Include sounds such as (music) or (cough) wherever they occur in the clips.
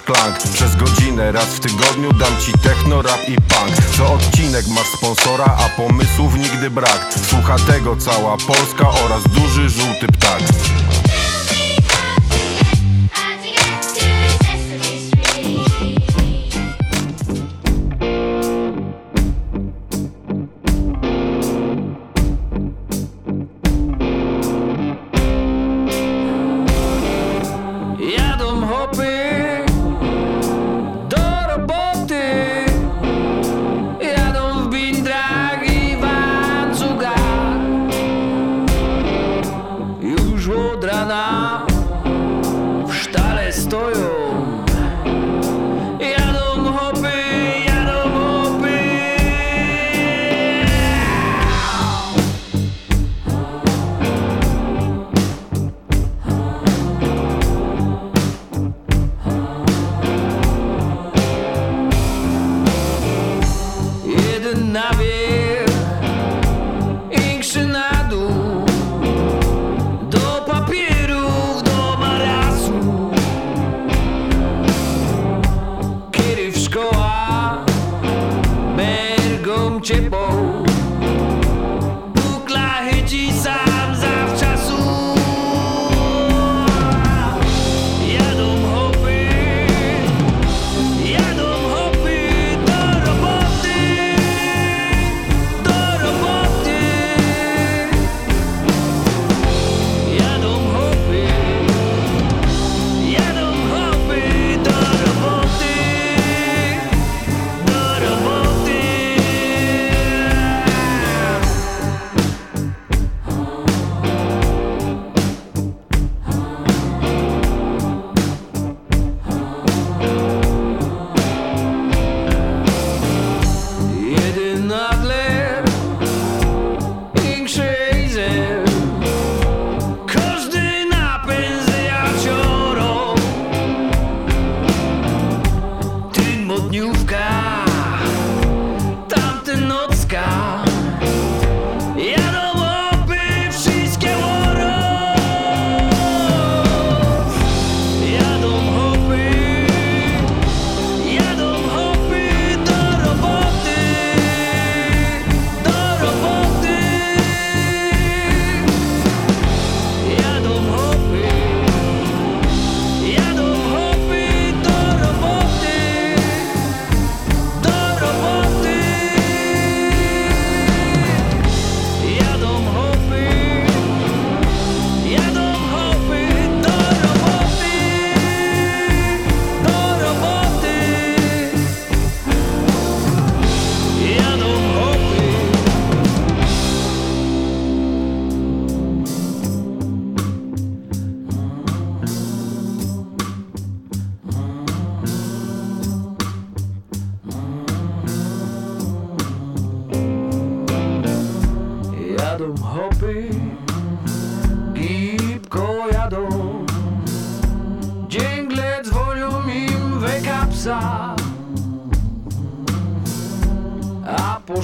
klank. Przez godzinę raz w tygodniu dam ci techno, rap i punk. Co odcinek masz sponsora, a pomysłów nigdy brak. Słucha tego cała Polska oraz duży żółty ptak. Chimbo.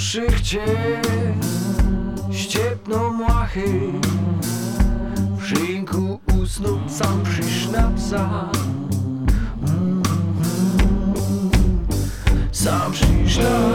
wszychcie ściepną młachy. W szyjku usnął sam przysznapca mm. Sam przysznapca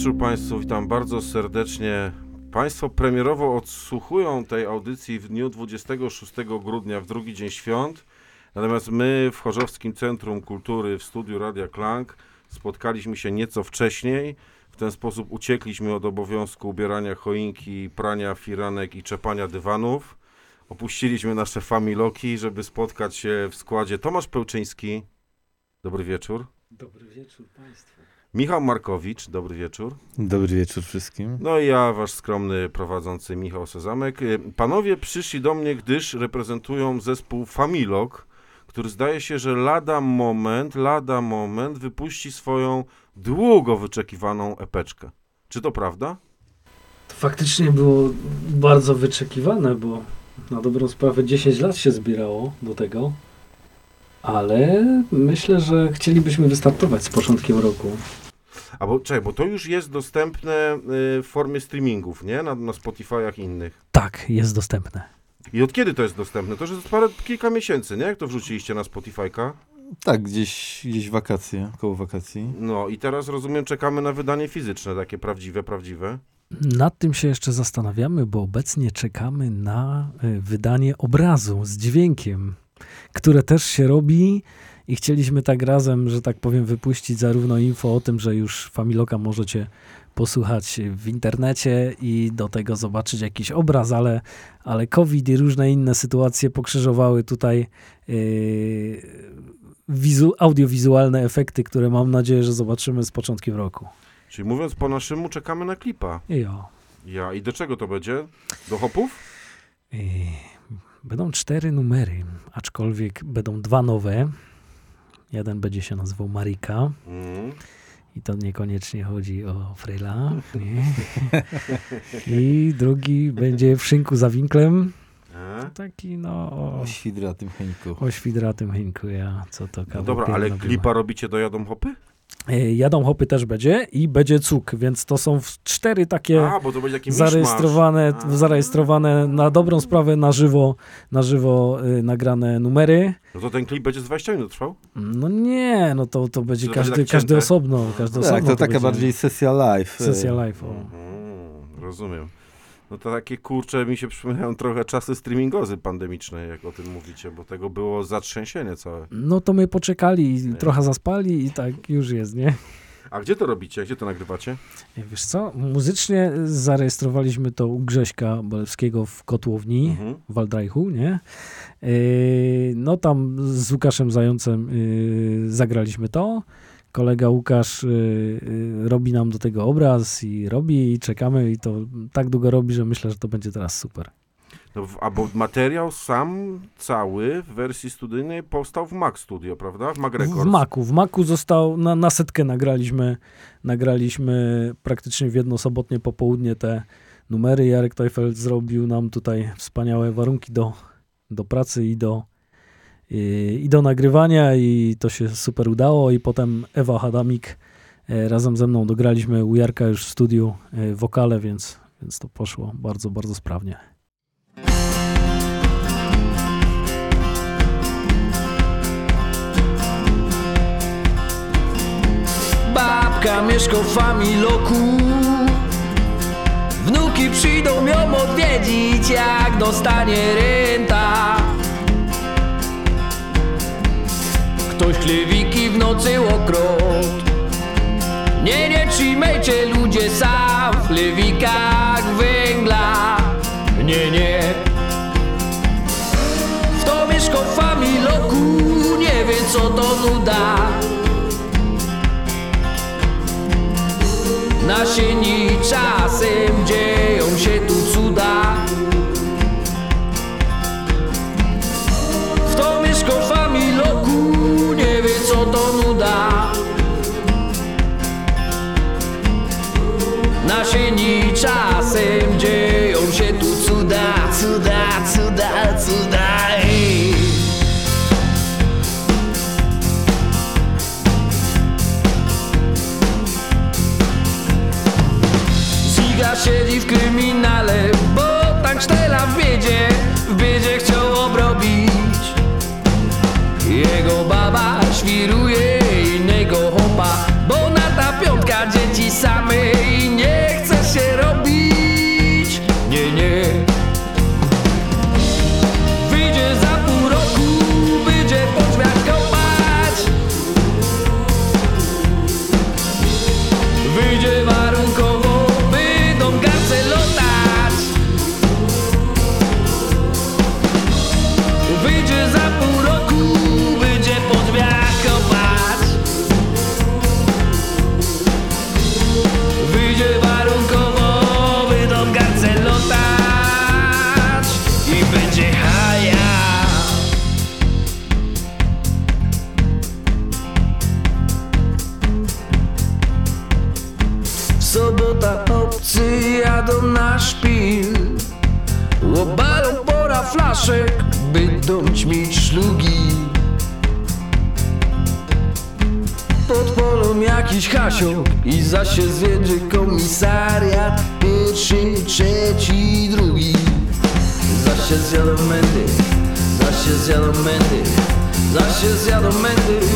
wieczór Państwu, witam bardzo serdecznie. Państwo premierowo odsłuchują tej audycji w dniu 26 grudnia, w drugi dzień świąt. Natomiast my w Chorzowskim Centrum Kultury w studiu Radia Klank spotkaliśmy się nieco wcześniej. W ten sposób uciekliśmy od obowiązku ubierania choinki, prania firanek i czepania dywanów. Opuściliśmy nasze familoki, żeby spotkać się w składzie Tomasz Pełczyński. Dobry wieczór. Dobry wieczór Państwu. Michał Markowicz. Dobry wieczór. Dobry wieczór wszystkim. No i ja, wasz skromny prowadzący Michał Sezamek. Y, Panowie przyszli do mnie, gdyż reprezentują zespół Familok, który zdaje się, że lada moment, lada moment wypuści swoją długo wyczekiwaną epeczkę. Czy to prawda? To faktycznie było bardzo wyczekiwane, bo na dobrą sprawę 10 lat się zbierało do tego, ale myślę, że chcielibyśmy wystartować z początkiem roku. A bo, czekaj, bo to już jest dostępne y, w formie streamingów, nie? Na, na Spotify'ach i innych. Tak, jest dostępne. I od kiedy to jest dostępne? To już jest parę, kilka miesięcy, nie? Jak to wrzuciliście na Spotify'ka? Tak, gdzieś, gdzieś wakacje, koło wakacji. No i teraz rozumiem, czekamy na wydanie fizyczne, takie prawdziwe, prawdziwe. Nad tym się jeszcze zastanawiamy, bo obecnie czekamy na y, wydanie obrazu z dźwiękiem, które też się robi i chcieliśmy tak razem, że tak powiem, wypuścić zarówno info o tym, że już Familoka możecie posłuchać w internecie i do tego zobaczyć jakiś obraz, ale, ale COVID i różne inne sytuacje pokrzyżowały tutaj yy, wizu, audiowizualne efekty, które mam nadzieję, że zobaczymy z początkiem roku. Czyli mówiąc po naszemu, czekamy na klipa. Jo. Ja. I do czego to będzie? Do hopów? Yy, Będą cztery numery, aczkolwiek będą dwa nowe. Jeden będzie się nazywał Marika Mm. i to niekoniecznie chodzi o Frela. Nie? I drugi będzie w szynku za winklem. E? Taki no o, O świdratym Henku. o świdratym hynku, ja co to No dobra, ale klipa robicie do jadą hopy? Yy, Jadą hopy też będzie i będzie cuk, więc to są cztery takie A, bo to będzie taki zarejestrowane, zarejestrowane na dobrą sprawę na żywo, na żywo yy, nagrane numery. No to ten klip będzie z 20 minut trwał? No nie, no to, to będzie To będzie każdy, tak każdy osobno. Każdy Tak, osobno to taka będzie. bardziej sesja live. Sesja e, live. O. Mhm, rozumiem. No to takie kurcze mi się przypominają trochę czasy streamingozy pandemiczne, jak o tym mówicie, bo tego było zatrzęsienie całe. No to my poczekali, trochę zaspali i tak już jest, nie? A gdzie to robicie? Gdzie to nagrywacie? Wiesz co, muzycznie zarejestrowaliśmy to u Grześka Bolewskiego w Kotłowni Mhm. w Waldreichu, nie? Yy, no tam z Łukaszem Zającem yy, zagraliśmy to. Kolega Łukasz yy, yy, robi nam do tego obraz i robi i czekamy i to tak długo robi, że myślę, że to będzie teraz super. No, a bo materiał sam cały w wersji studyjnej powstał w Mac Studio, prawda? W Mac Records. w Maku. W Maku został, na, na setkę nagraliśmy, nagraliśmy praktycznie w jedno sobotnie popołudnie te numery. Jarek Teufel zrobił nam tutaj wspaniałe warunki do, do pracy i do, i, i do nagrywania i to się super udało. I potem Ewa Hadamik e, razem ze mną dograliśmy u Jarka już w studiu e, wokale, więc, więc to poszło bardzo, bardzo sprawnie. Babka mieszka w familoku Wnuki przyjdą ją odwiedzić jak dostanie renta Ktoś chlewiki w nocy łokrot Nie, nie trzymajcie ludzie sam w chlewikach węgla. Nie, nie jakiś hasio i zaś się zwiedzie komisariat. Pierwszy, trzeci, drugi. Zaś się zjadą mędy, zaś się zjadą mędy. Zaś się zjadą mędy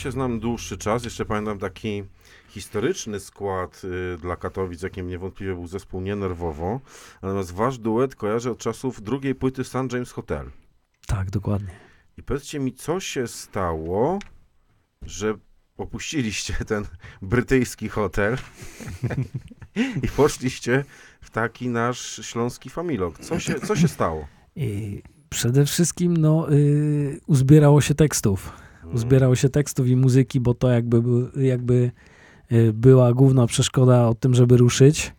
się znam dłuższy czas. Jeszcze pamiętam taki historyczny skład y, dla Katowic, jakim niewątpliwie był zespół Nienerwowo. Natomiast wasz duet kojarzę od czasów drugiej płyty St. James Hotel. Tak, dokładnie. I powiedzcie mi, co się stało, że opuściliście (laughs) ten brytyjski hotel (laughs) i poszliście w taki nasz śląski familok. Co się, co się stało? I przede wszystkim no, y, uzbierało się tekstów. Uzbierało się tekstów i muzyki, bo to jakby, jakby y, była główna przeszkoda o tym, żeby ruszyć.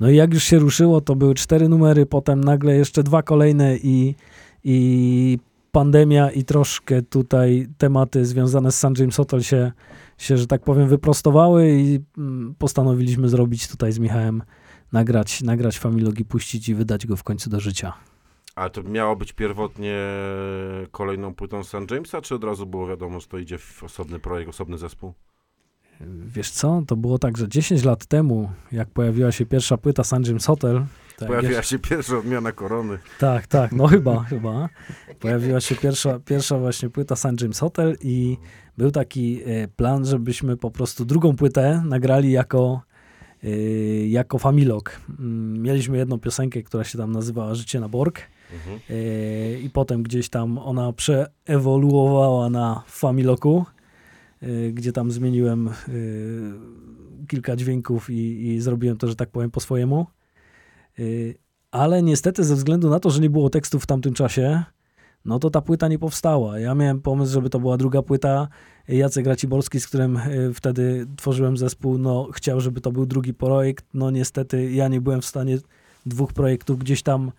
No i jak już się ruszyło, to były cztery numery, potem nagle jeszcze dwa kolejne i, i pandemia i troszkę tutaj tematy związane z St. James Hotel się, się, że tak powiem, wyprostowały i mm, postanowiliśmy zrobić tutaj z Michałem, nagrać, nagrać Familog puścić i wydać go w końcu do życia. A to miało być pierwotnie kolejną płytą St. Jamesa, czy od razu było wiadomo, że to idzie w osobny projekt, osobny zespół? Wiesz co, to było tak, że 10 lat temu, jak pojawiła się pierwsza płyta St. James Hotel, Pojawiła jeszcze- się pierwsza odmiana korony. tak, tak, no chyba, (laughs) chyba, pojawiła się pierwsza, pierwsza właśnie płyta St. James Hotel i był taki e, plan, żebyśmy po prostu drugą płytę nagrali jako, e, jako familog. Mm, Mieliśmy jedną piosenkę, która się tam nazywała Życie na Borg E, i potem gdzieś tam ona przeewoluowała na Familoku, e, gdzie tam zmieniłem e, kilka dźwięków i, i zrobiłem to, że tak powiem, po swojemu. Ale niestety ze względu na to, że nie było tekstów w tamtym czasie, no to ta płyta nie powstała. Ja miałem pomysł, żeby to była druga płyta. Jacek Raciborski, z którym wtedy tworzyłem zespół, no chciał, żeby to był drugi projekt. No niestety ja nie byłem w stanie dwóch projektów gdzieś tam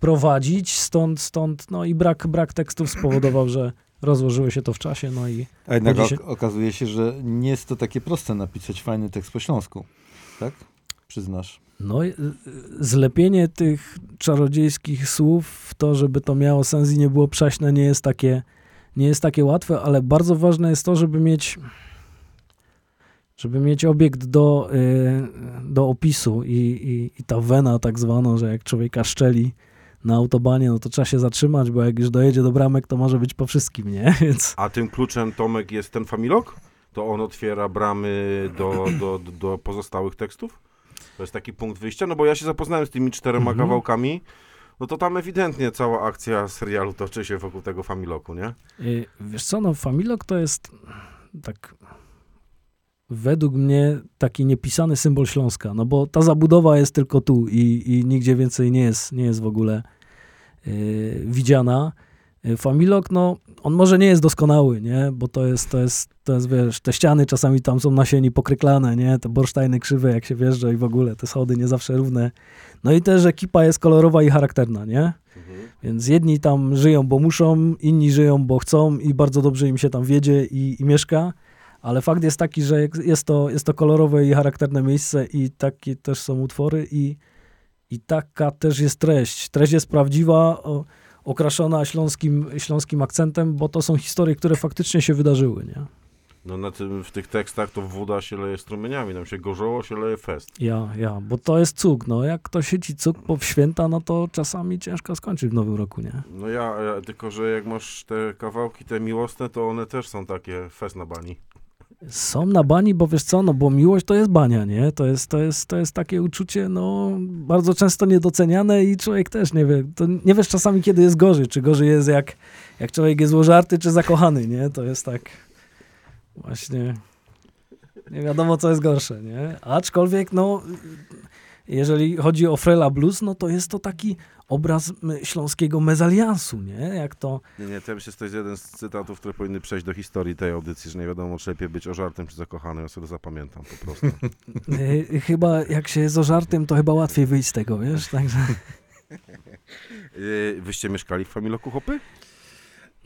prowadzić, stąd, stąd no i brak, brak tekstów spowodował, że rozłożyło się to w czasie, no i A jednak się- ok- okazuje się, że nie jest to takie proste napisać fajny tekst po śląsku. Tak? Przyznasz. no, y, zlepienie tych czarodziejskich słów w to, żeby to miało sens i nie było prześne, nie jest takie, nie jest takie łatwe, ale bardzo ważne jest to, żeby mieć żeby mieć obiekt do, y, do opisu i, i, i ta wena tak zwana, że jak człowieka szczeli na autobanie, no to trzeba się zatrzymać, bo jak już dojedzie do bramek, to może być po wszystkim, nie? (laughs) Więc A tym kluczem, Tomek, jest ten familok? To on otwiera bramy do, do, do, pozostałych tekstów? To jest taki punkt wyjścia? No bo ja się zapoznałem z tymi czterema Mhm. kawałkami, no to tam ewidentnie cała akcja serialu toczy się wokół tego familoku, nie? Y, Wiesz co, no Familok to jest tak według mnie taki niepisany symbol Śląska, no bo ta zabudowa jest tylko tu i, i nigdzie więcej nie jest, nie jest w ogóle y, widziana. Y, Familok, no on może nie jest doskonały, nie, bo to jest, to jest, to jest, wiesz, te ściany czasami tam są na sieni pokryklane, nie, te borsztajny krzywe jak się wjeżdża i w ogóle te schody nie zawsze równe. No i też ekipa jest kolorowa i charakterna, nie? Więc jedni tam żyją, bo muszą, inni żyją, bo chcą i bardzo dobrze im się tam wiedzie i, i mieszka. Ale fakt jest taki, że jest to, jest to kolorowe i charakterne miejsce i takie też są utwory i, i taka też jest treść. Treść jest prawdziwa, o, okraszona śląskim, śląskim akcentem, bo to są historie, które faktycznie się wydarzyły, nie? No na tym, w tych tekstach to woda się leje strumieniami, nam się gorzoło, się leje fest. Ja, ja, bo to jest cuk, no jak ktoś sieci cuk po święta, no to czasami ciężko skończyć w nowym roku, nie? No ja, ja, tylko że jak masz te kawałki, te miłosne, to one też są takie fest na bani. Są na bani, bo wiesz co, no bo miłość to jest bania, nie? To jest, to jest, to jest takie uczucie, no, bardzo często niedoceniane i człowiek też nie wie, to nie wiesz czasami, kiedy jest gorzej, czy gorzej jest jak, jak człowiek jest złożarty, czy zakochany, nie? To jest tak właśnie, nie wiadomo, co jest gorsze, nie? Aczkolwiek, no, jeżeli chodzi o Frela Blues, no to jest to taki obraz śląskiego mezaliansu, nie? Jak to Nie, nie, to myślę, że to jest jeden z cytatów, które powinny przejść do historii tej audycji, że nie wiadomo, czy lepiej być ożartym, czy zakochanym. Ja sobie to zapamiętam po prostu. Y, (laughs) chyba jak się jest ożartym, to chyba łatwiej wyjść z tego, wiesz? Także Yy, (laughs) wyście mieszkali w Familoku Hopy?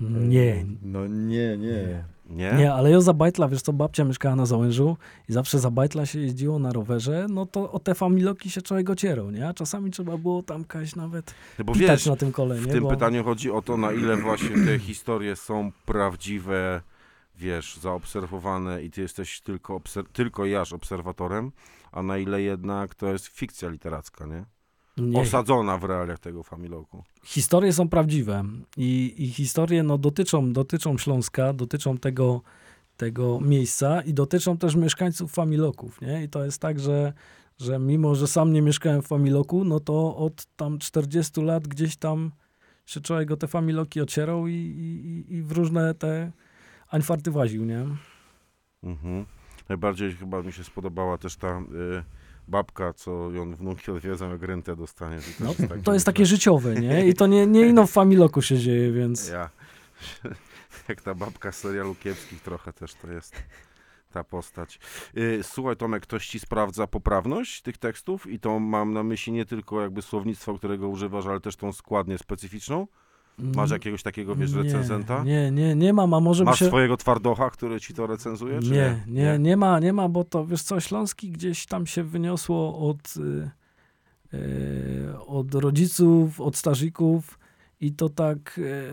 nie, No nie, nie. Nie? Nie, ale ja za Bajtla, wiesz co, babcia mieszkała na Załężu i zawsze za Bajtla się jeździło na rowerze, no to o te familoki się człowiek ocierał, nie? A czasami trzeba było tam kaś nawet No bo wiesz, na tym kole, w nie? tym Bo- pytaniu chodzi o to, na ile właśnie te historie są prawdziwe, wiesz, zaobserwowane i ty jesteś tylko, obser- tylko jaż obserwatorem, a na ile jednak to jest fikcja literacka, nie? Nie, Osadzona w realiach tego Familoku. historie są prawdziwe i, i historie no, dotyczą, dotyczą Śląska, dotyczą tego, tego miejsca i dotyczą też mieszkańców Familoków, nie? I to jest tak, że, że mimo, że sam nie mieszkałem w Familoku, no to od tam 40 lat gdzieś tam się człowiek o te Familoki ocierał i, i, i w różne te ańfarty właził, nie? Mhm. Najbardziej chyba mi się spodobała też ta y, babka, co ją wnuki odwiedzą, jak rentę dostanie. To, No, jest takie, to jest takie życiowe, nie? I to nie, nie ino w Familoku się dzieje, więc... Ja. (laughs) Jak ta babka z serialu kiepskich trochę też to jest ta postać. Y, Słuchaj Tomek, ktoś ci sprawdza poprawność tych tekstów i to mam na myśli nie tylko jakby słownictwo, którego używasz, ale też tą składnię specyficzną? Masz jakiegoś takiego, wiesz, Mm. Nie, recenzenta? Nie, nie, nie mam, a może Masz się... swojego twardocha, który ci to recenzuje, czy Nie, nie, nie ma, nie ma, bo to, wiesz co, Śląski gdzieś tam się wyniosło od, y, y, od rodziców, od starzików i to tak, y,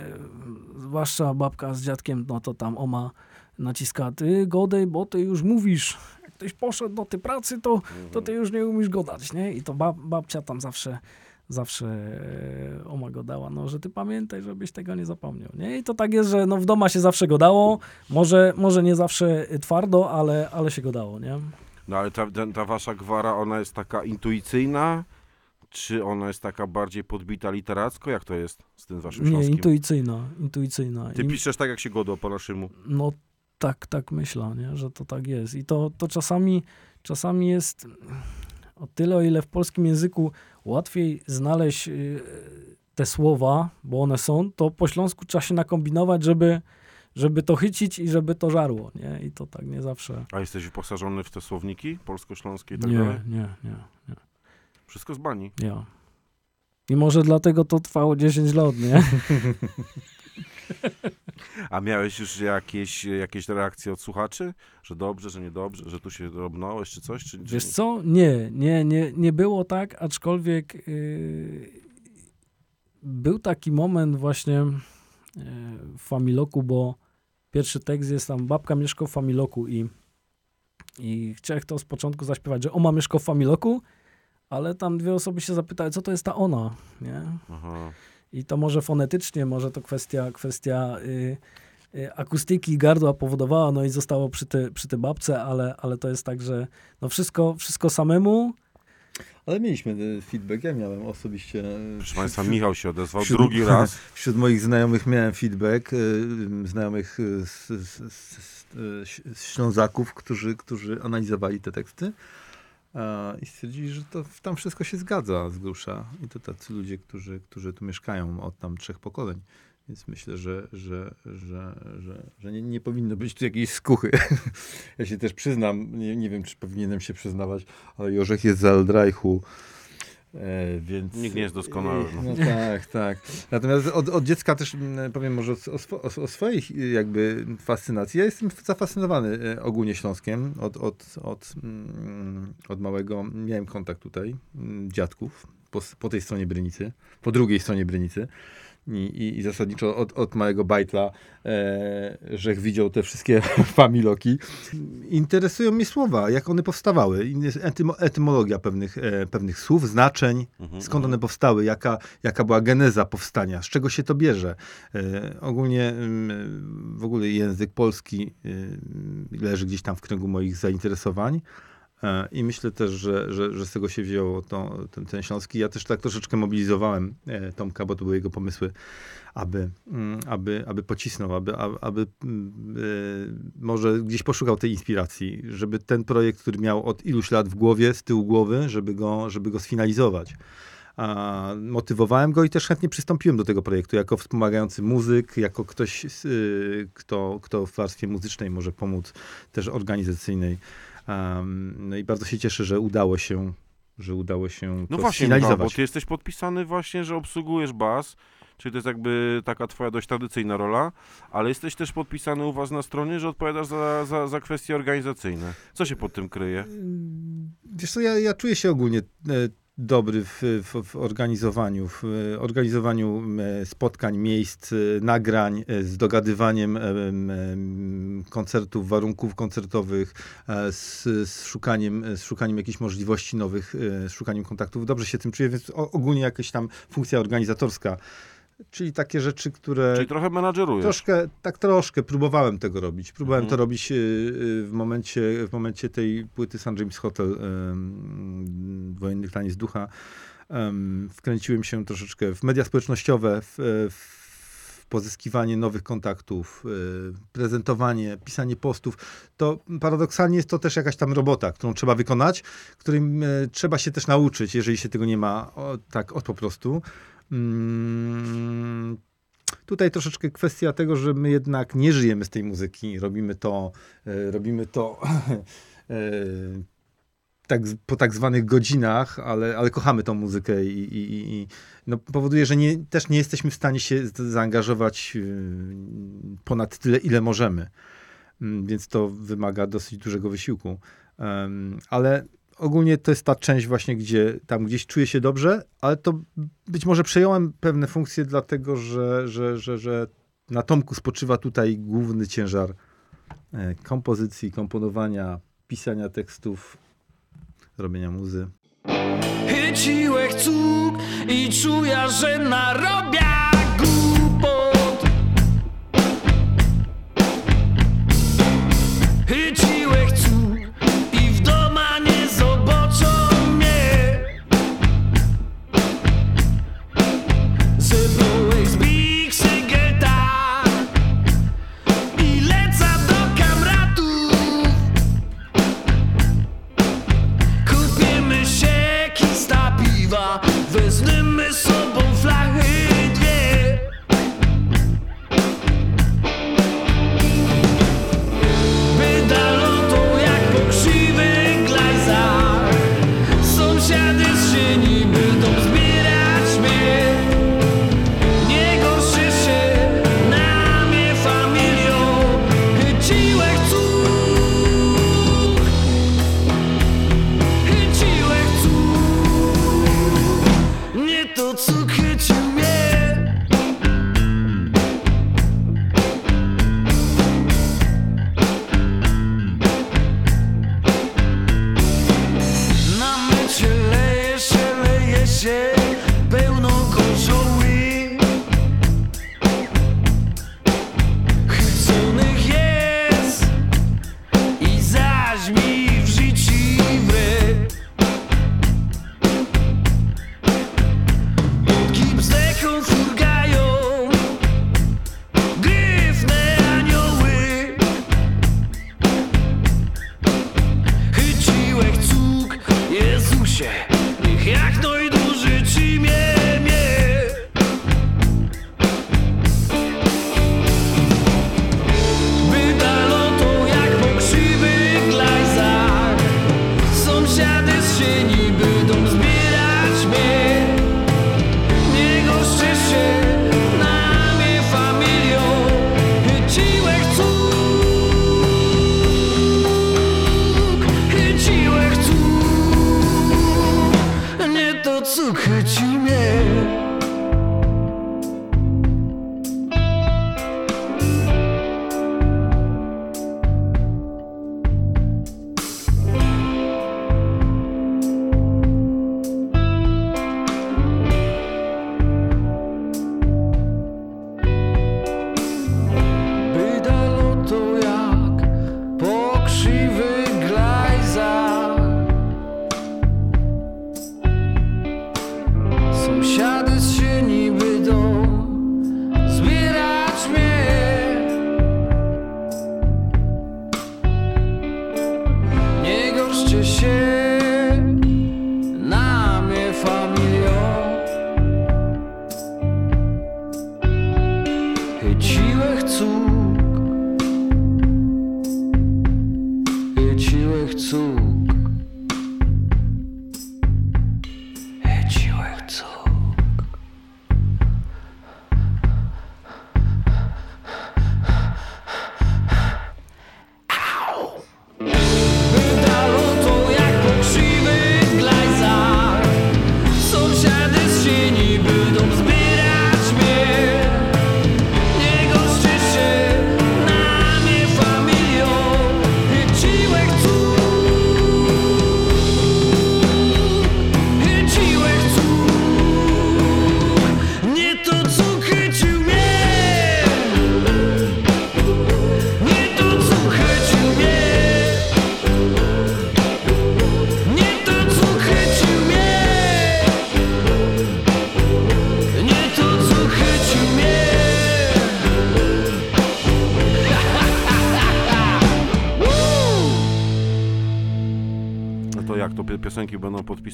zwłaszcza babka z dziadkiem, no to tam oma naciska, ty godej, bo ty już mówisz, jak ktoś poszedł do tej pracy, to, to ty już nie umiesz godać, nie? I to bab, babcia tam zawsze zawsze e, oma go dała, no, że ty pamiętaj, żebyś tego nie zapomniał, nie? I to tak jest, że no, w doma się zawsze go dało, może, może nie zawsze twardo, ale, ale się go dało, nie? No ale ta, ta wasza gwara, ona jest taka intuicyjna, czy ona jest taka bardziej podbita literacko? Jak to jest z tym waszym Nie, śląskim? intuicyjna, intuicyjna. Ty I- piszesz tak, jak się godo po naszemu. No tak, tak myślę, nie? że to tak jest. I to, to czasami, czasami jest o tyle, o ile w polskim języku łatwiej znaleźć y, te słowa, bo one są, to po śląsku trzeba się nakombinować, żeby, żeby to chycić i żeby to żarło, nie? I to tak nie zawsze. A jesteś wyposażony w te słowniki polsko-śląskie i tak Nie, dalej? nie, nie, Wszystko z bani. ja. I może dlatego to trwało 10 lat, nie? (laughs) A miałeś już jakieś, jakieś reakcje od słuchaczy? Że dobrze, że niedobrze, że tu się robnąłeś, czy coś? Czy, czy... Wiesz co? Nie, nie, nie, nie było tak, aczkolwiek yy, był taki moment właśnie yy, w Familoku, bo pierwszy tekst jest tam, babka mieszka w Familoku i, i chciałem to z początku zaśpiewać, że oma mieszka w Familoku, ale tam dwie osoby się zapytały, co to jest ta ona, nie? Aha. I to może fonetycznie, może to kwestia, kwestia y, y, akustyki gardła powodowała, no i zostało przy, te, przy tej babce, ale, ale to jest tak, że no wszystko, wszystko samemu. Ale mieliśmy e, feedback, ja miałem osobiście. e, Proszę Państwa, Michał się odezwał wśród- drugi (laughs) raz. Wśród moich znajomych miałem feedback, e, znajomych z, z, z, z, z Ślązaków, którzy, którzy analizowali te teksty i stwierdzili, że to tam wszystko się zgadza z grusza. I to tacy ludzie, którzy, którzy tu mieszkają od tam trzech pokoleń. Więc myślę, że, że, że, że, nie, nie powinno być tu jakiejś skuchy. (laughs) ja się też przyznam, nie, nie wiem, czy powinienem się przyznawać, ale Jorzech jest z Aldreichu. E, więc... Nikt nie jest doskonały, no. (laughs) No tak, tak. Natomiast od, od dziecka też mm, powiem może o, o, o, swojej jakby fascynacji. Ja jestem zafascynowany e, ogólnie Śląskiem. Od, od, od, mm, od małego miałem kontakt tutaj, mm, dziadków, po, po tej stronie Brynicy, po drugiej stronie Brynicy. I, i, i zasadniczo od, od małego bajtla, e, że widział te wszystkie (laughs) familoki. Interesują mnie słowa, jak one powstawały, etymologia pewnych, e, pewnych słów, znaczeń, Mhm, skąd one powstały, jaka, jaka była geneza powstania, z czego się to bierze. E, ogólnie mm, w ogóle język polski y, leży gdzieś tam w kręgu moich zainteresowań. E, I myślę też, że, że, że z tego się wzięło to, ten, ten śląski. Ja też tak troszeczkę mobilizowałem e, Tomka, bo to były jego pomysły, aby, mm, aby, aby pocisnął, aby, aby, mm, e, może gdzieś poszukał tej inspiracji, żeby ten projekt, który miał od iluś lat w głowie, z tyłu głowy, żeby go, żeby go sfinalizować. A motywowałem go i też chętnie przystąpiłem do tego projektu jako wspomagający muzyk, jako ktoś, y, kto, kto w warstwie muzycznej może pomóc, też organizacyjnej. Um, no i bardzo się cieszę, że udało się, że udało się No właśnie, Michał, bo ty jesteś podpisany właśnie, że obsługujesz bas, czyli to jest jakby taka twoja dość tradycyjna rola, ale jesteś też podpisany u was na stronie, że odpowiadasz za, za, za kwestie organizacyjne. Co się pod tym kryje? Wiesz co, ja, ja czuję się ogólnie e, dobry w, w, w organizowaniu, w organizowaniu e, spotkań, miejsc, e, nagrań, e, z dogadywaniem em, em, koncertów, warunków koncertowych, z, z, szukaniem, z szukaniem jakichś możliwości nowych, z szukaniem kontaktów. Dobrze się tym czuję, więc ogólnie jakaś tam funkcja organizatorska, czyli takie rzeczy, które... Czyli trochę menadżerujesz. Troszkę, tak troszkę próbowałem tego robić. Próbowałem Mhm. to robić y, y, w momencie, w momencie tej płyty St. James Hotel ym, Wojennych Taniec Ducha. Wkręciłem się troszeczkę w media społecznościowe, w, w pozyskiwanie nowych kontaktów, y, prezentowanie, pisanie postów. To paradoksalnie jest to też jakaś tam robota, którą trzeba wykonać, którym y, trzeba się też nauczyć, jeżeli się tego nie ma tak od po prostu. Mm, Tutaj troszeczkę kwestia tego, że my jednak nie żyjemy z tej muzyki, robimy to, e, robimy to (laughs) e, tak, po tak zwanych godzinach, ale, ale kochamy tą muzykę i, i, i- no, powoduje, że nie, też nie jesteśmy w stanie się zaangażować e, ponad tyle, ile możemy. Mm, Więc to wymaga dosyć dużego wysiłku. Ale ogólnie to jest ta część właśnie, gdzie tam gdzieś czuję się dobrze, ale to być może przejąłem pewne funkcje, dlatego że, że, że, że na Tomku spoczywa tutaj główny ciężar e, kompozycji, komponowania, pisania tekstów, robienia muzy. Chyciłek cuk i czuja, że narobia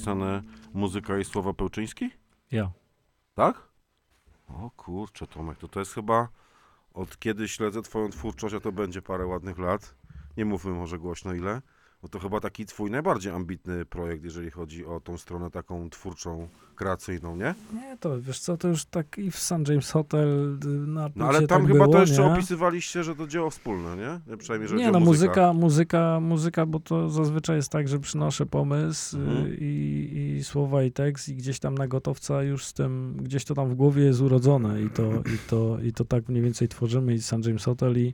podpisane muzyka i słowa Pełczyński? Ja. Tak? O kurczę, Tomek, to to jest chyba od kiedy śledzę twoją twórczość, a to będzie parę ładnych lat. Nie mówmy może głośno ile. Bo to chyba taki twój najbardziej ambitny projekt, jeżeli chodzi o tą stronę taką twórczą, kreacyjną, nie? Nie, to wiesz co, to już tak i w St. James Hotel na No ale płycie tam tak chyba było, to jeszcze nie? opisywaliście, że to dzieło wspólne, nie? Przynajmniej, że Nie, no muzyka, muzyka, muzyka, bo to zazwyczaj jest tak, że przynoszę pomysł Mhm. y, i, i słowa i tekst i gdzieś tam na gotowca już z tym, gdzieś to tam w głowie jest urodzone i to, i to, i to tak mniej więcej tworzymy i St. James Hotel i,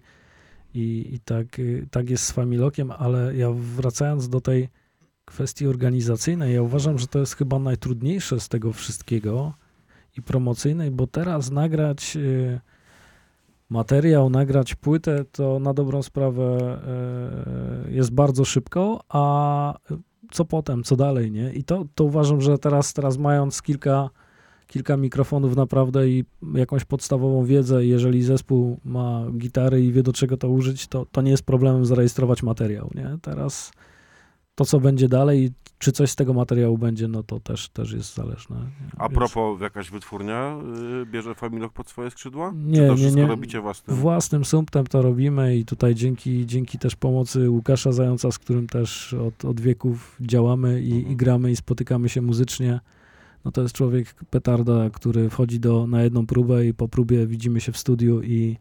i, i tak, y, tak jest z Familokiem, ale ja wracając do tej kwestii organizacyjnej, ja uważam, że to jest chyba najtrudniejsze z tego wszystkiego i promocyjnej, bo teraz nagrać y, materiał, nagrać płytę, to na dobrą sprawę e, jest bardzo szybko, a co potem, co dalej, nie? I to, to uważam, że teraz, teraz mając kilka, kilka mikrofonów naprawdę i jakąś podstawową wiedzę, jeżeli zespół ma gitary i wie do czego to użyć, to, to nie jest problemem zarejestrować materiał, nie? Teraz to, co będzie dalej, czy coś z tego materiału będzie, no to też, też jest zależne. Nie? A Więc- propos, jakaś wytwórnia y, bierze Familok pod swoje skrzydła? Nie, Czy to nie, wszystko nie. robicie własnym? Własnym sumptem to robimy i tutaj dzięki, dzięki też pomocy Łukasza Zająca, z którym też od, od wieków działamy i, i gramy i spotykamy się muzycznie. No to jest człowiek petarda, który wchodzi do, na jedną próbę i po próbie widzimy się w studiu i,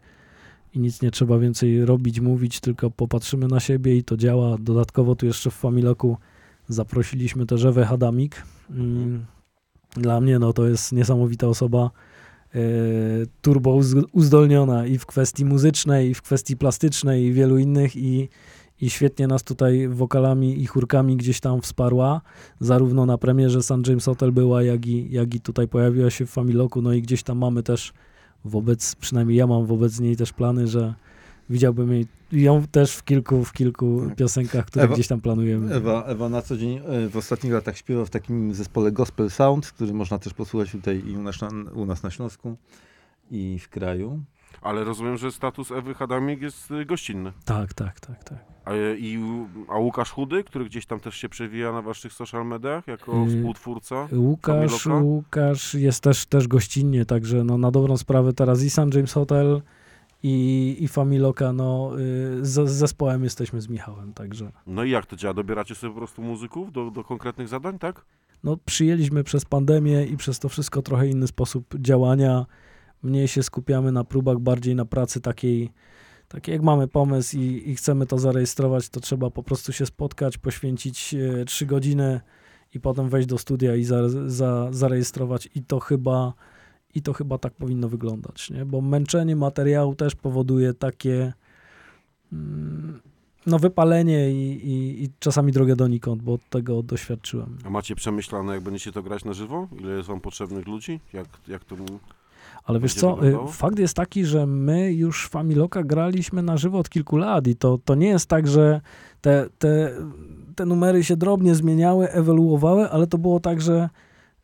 i nic nie trzeba więcej robić, mówić, tylko popatrzymy na siebie i to działa. Dodatkowo tu jeszcze w Familoku zaprosiliśmy też Ewę Hadamik. Mm, Dla mnie no to jest niesamowita osoba e, turbo uz- uzdolniona i w kwestii muzycznej, i w kwestii plastycznej, i wielu innych i, i świetnie nas tutaj wokalami i chórkami gdzieś tam wsparła, zarówno na premierze St. James Hotel była, jak i, jak i tutaj pojawiła się w Familoku, no i gdzieś tam mamy też wobec, przynajmniej ja mam wobec niej też plany, że widziałbym jej, ją też w kilku, w kilku Tak. piosenkach, które Ewa- gdzieś tam planujemy. Ewa, Ewa na co dzień e, w ostatnich latach śpiewa w takim zespole Gospel Sound, który można też posłuchać tutaj i u nas, na- u nas na Śląsku i w kraju. Ale rozumiem, że status Ewy Hadamik jest y, gościnny. Tak, tak, tak, tak. A, y, i, a Łukasz Chudy, który gdzieś tam też się przewija na waszych social mediach jako Y, współtwórca? Łukasz? Łukasz jest też, też gościnnie, także no, na dobrą sprawę teraz i St. James Hotel i, i Familoka, no y, z, z zespołem jesteśmy z Michałem, także No i jak to działa? Dobieracie sobie po prostu muzyków do, do konkretnych zadań, tak? no przyjęliśmy przez pandemię i przez to wszystko trochę inny sposób działania. Mniej się skupiamy na próbach, bardziej na pracy takiej, takiej jak mamy pomysł i, i chcemy to zarejestrować, to trzeba po prostu się spotkać, poświęcić e, trzy godziny i potem wejść do studia i za, za, zarejestrować i to chyba i to chyba tak powinno wyglądać, nie? Bo męczenie materiału też powoduje takie mm, no wypalenie i, i, i czasami drogę donikąd, bo tego doświadczyłem. A macie przemyślane, jak będziecie to grać na żywo? Ile jest wam potrzebnych ludzi? Jak, jak to... Ale wiesz co, wyglądało? fakt jest taki, że my już Familoka graliśmy na żywo od kilku lat i to, to nie jest tak, że te, te, te numery się drobnie zmieniały, ewoluowały, ale to było tak, że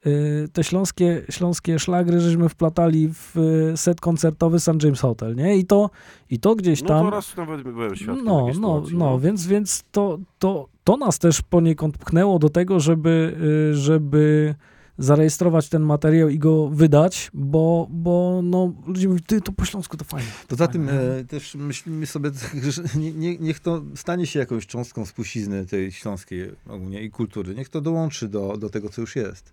y, te śląskie, śląskie szlagry żeśmy wplatali w y, set koncertowy St. James Hotel, nie? I to, i to gdzieś No tam... to raz nawet byłem świadkiem No, no, sytuacji, no, więc, więc to, to, to nas też poniekąd pchnęło do tego, żeby, y, żeby zarejestrować ten materiał i go wydać, bo, bo no, ludzie mówią, ty, to po śląsku to fajnie. Poza fajnie. tym e, też myślimy sobie, (laughs) że nie, nie, niech to stanie się jakąś cząstką spuścizny tej śląskiej ogólnie i kultury. Niech to dołączy do, do tego, co już jest.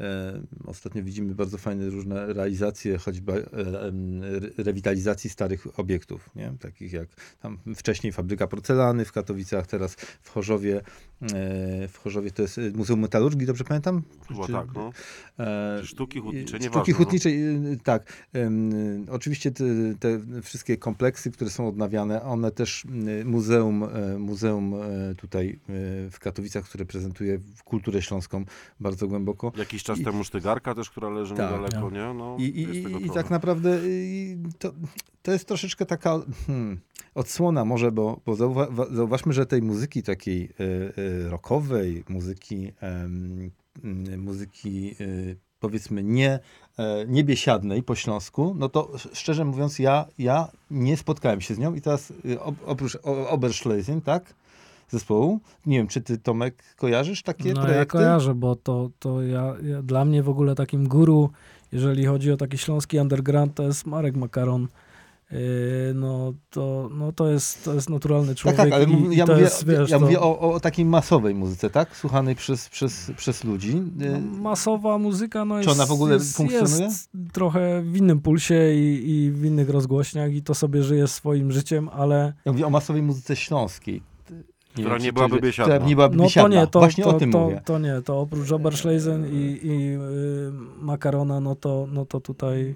E, ostatnio widzimy bardzo fajne różne realizacje, choćby e, rewitalizacji starych obiektów, nie? takich jak tam wcześniej fabryka porcelany w Katowicach, teraz w Chorzowie, e, w Chorzowie to jest Muzeum Metalurgii, dobrze pamiętam? Chyba Czy- tak, no. Sztuki hutnicze, Sztuki nieważne, no. hutnicze, y, tak. Oczywiście te, te wszystkie kompleksy, które są odnawiane, one też muzeum, muzeum tutaj w Katowicach, które prezentuje kulturę śląską bardzo głęboko. Jakiś czas I- temu Sztygarka też, która leży Tak. niedaleko, nie? No, I, i, i, tak naprawdę y, to, to jest troszeczkę taka hmm, odsłona może, bo, bo zauwa, wa- zauważmy, że tej muzyki takiej y, y, rockowej, muzyki, y, muzyki y, powiedzmy nie, e, niebiesiadnej po śląsku, no to sz- szczerze mówiąc ja, ja nie spotkałem się z nią i teraz y, op- oprócz Oberschlesien, tak? Zespołu. Nie wiem, czy ty Tomek kojarzysz takie No ja projekty? kojarzę, bo to, to ja, ja, dla mnie w ogóle takim guru, jeżeli chodzi o taki śląski underground, to jest Marek Makaron. Yy, no, to, no to, jest, to jest naturalny Tak, człowiek tak, ale i, i ja to mówię, jest, wiesz, ja to, mówię o, o takiej masowej muzyce, tak? Słuchanej przez, przez, przez ludzi. no, Y, masowa muzyka no jest, Czy ona w ogóle jest, funkcjonuje? jest trochę w innym pulsie i, i w innych rozgłośniach i to sobie żyje swoim życiem, ale Ja mówię o masowej muzyce śląskiej. Nie Która wiem, nie byłaby czy- biesiadna. Która nie byłaby no to biesiadna. nie, to, Właśnie to, o tym to, mówię. to nie, to oprócz Oberschlesen i, i yy, Makarona, no to, no to tutaj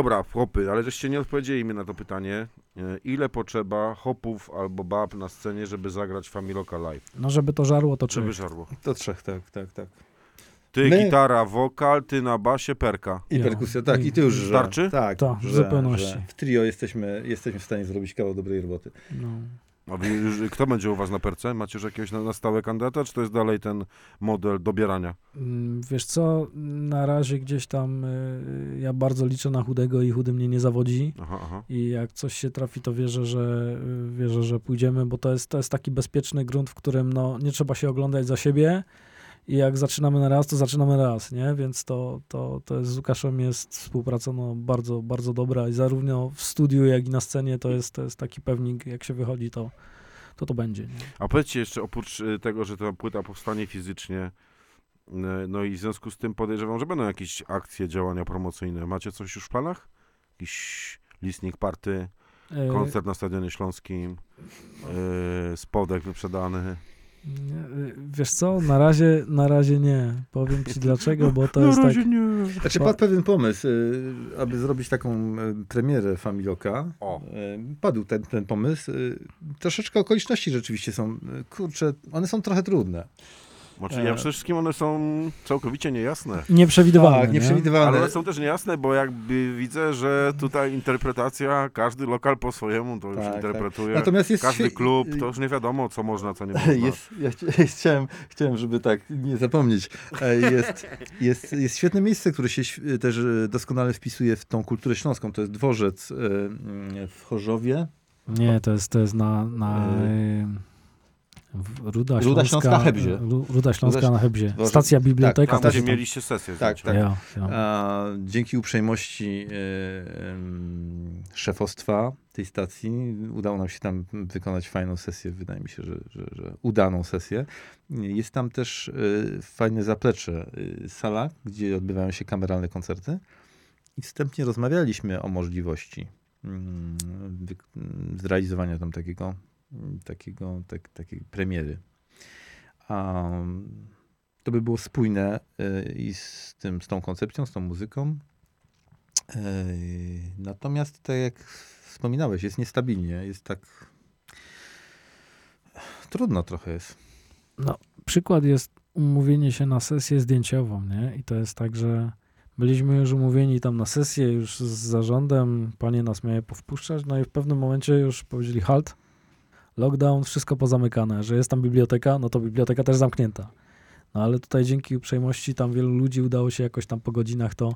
Dobra, hopy, ale żeście nie odpowiedzieli mi na to pytanie. E, Ile potrzeba hopów albo bab na scenie, żeby zagrać Familoka live? No żeby to żarło, to trzeba. Żeby żarło. To trzech, tak, tak, tak. Ty My- gitara, wokal, ty na basie, perka. I Ja. perkusja, tak, i ty już, że, Starczy? Tak, Tak, w że, zupełności. Że w trio jesteśmy, jesteśmy w stanie zrobić kawał dobrej roboty. No. A wy, już- kto będzie u was na perce? Macie już jakiegoś na, na stałe kandydata, czy to jest dalej ten model dobierania? Mm, Wiesz co, na razie gdzieś tam y, ja bardzo liczę na chudego i chudy mnie nie zawodzi. Aha, aha. I jak coś się trafi, to wierzę, że y, wierzę, że pójdziemy, bo to jest, to jest taki bezpieczny grunt, w którym no, nie trzeba się oglądać za siebie. I jak zaczynamy na raz, to zaczynamy raz, nie? Więc to, to, to jest z Łukaszem jest współpraca no, bardzo, bardzo dobra i zarówno w studiu, jak i na scenie to jest, to jest taki pewnik, jak się wychodzi, to to, to będzie. Nie? A powiedzcie jeszcze, oprócz y, tego, że ta płyta powstanie fizycznie, y, no i w związku z tym podejrzewam, że będą jakieś akcje, działania promocyjne. Macie coś już w planach? Jakiś listening party, E, koncert na Stadionie Śląskim, y, spodek wyprzedany. Wiesz co, na razie, na razie nie. Powiem ci dlaczego, bo to (laughs) Na jest tak... razie nie. Znaczy Pa- padł pewien pomysł, y, aby zrobić taką y, premierę Familoka. O. Y, Padł ten, ten pomysł. Troszeczkę okoliczności rzeczywiście są, kurczę, one są trochę trudne. Znaczy, ja E. przede wszystkim one są całkowicie niejasne. Nieprzewidywalne, Tak, nie? nieprzewidywalne. Ale one są też niejasne, bo jakby widzę, że tutaj interpretacja, każdy lokal po swojemu to już Tak, interpretuje. Natomiast jest Każdy klub, to już nie wiadomo, co można, co nie można. (laughs) Jest, ja chci- (laughs) chciałem, chciałem, żeby tak nie zapomnieć. E, Jest, jest, jest świetne miejsce, które się też e, doskonale wpisuje w tą kulturę śląską. To jest dworzec w Chorzowie. Nie, to jest, to jest na, na Ruda, Ruda Śląska, na Hebzie. Ru- Ruda Śląska Ruda- na Hebzie. Stacja tak, biblioteka. Tam, tak, gdzie też mieliście sesję Tak, tak. Ja, ja. A dzięki uprzejmości e, em, szefostwa tej stacji udało nam się tam wykonać fajną sesję. Wydaje mi się, że, że, że udaną sesję. Jest tam też e, fajne zaplecze, sala, gdzie odbywają się kameralne koncerty. I wstępnie rozmawialiśmy o możliwości mm, mm, zrealizowania tam takiego, takiego tak, takiej premiery. To by było spójne y, i z, tym, z tą koncepcją, z tą muzyką. Ej, Natomiast, tak jak wspominałeś, jest niestabilnie, jest tak. Trudno trochę jest. No, przykład jest umówienie się na sesję zdjęciową, nie? I to jest tak, że byliśmy już umówieni tam na sesję już z zarządem, panie nas miały powpuszczać, no i w pewnym momencie już powiedzieli halt, lockdown, wszystko pozamykane, że jest tam biblioteka, no to biblioteka też zamknięta. No ale tutaj dzięki uprzejmości tam wielu ludzi udało się jakoś tam po godzinach to,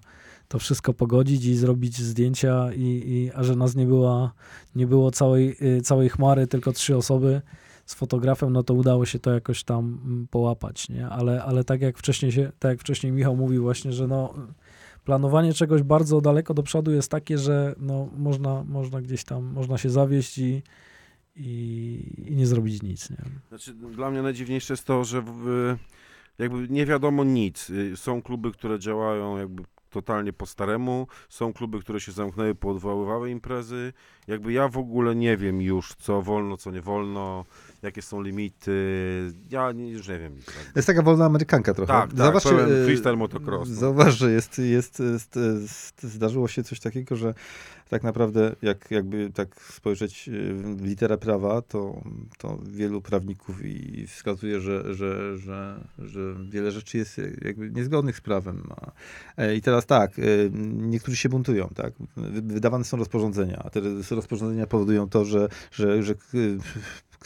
to wszystko pogodzić i zrobić zdjęcia i, i a że nas nie była, nie było całej, y, całej chmary, tylko trzy osoby z fotografem, no to udało się to jakoś tam mm, połapać, nie? Ale, ale tak jak wcześniej się, tak jak wcześniej Michał mówił właśnie, że no planowanie czegoś bardzo daleko do przodu jest takie, że no można, można gdzieś tam, można się zawieść i, i, i nie zrobić nic, nie? Znaczy, dla mnie najdziwniejsze jest to, że w, jakby nie wiadomo nic. Y, Są kluby, które działają jakby totalnie po staremu, są kluby, które się zamknęły, poodwoływały imprezy. Jakby ja w ogóle nie wiem już, co wolno, co nie wolno, jakie są limity. Ja nie, już nie wiem jakby. Jest taka wolna amerykanka trochę. Tak, tak, pełen e, freestyle motocross. Zauważ, że jest, jest, jest, zdarzyło się coś takiego, że tak naprawdę jak, jakby tak spojrzeć e, w literę prawa, to, to wielu prawników i wskazuje, że, że, że, że wiele rzeczy jest jakby niezgodnych z prawem. E, I teraz tak, niektórzy się buntują, tak? Wy- Wydawane są rozporządzenia, a te rozporządzenia powodują to, że, że, że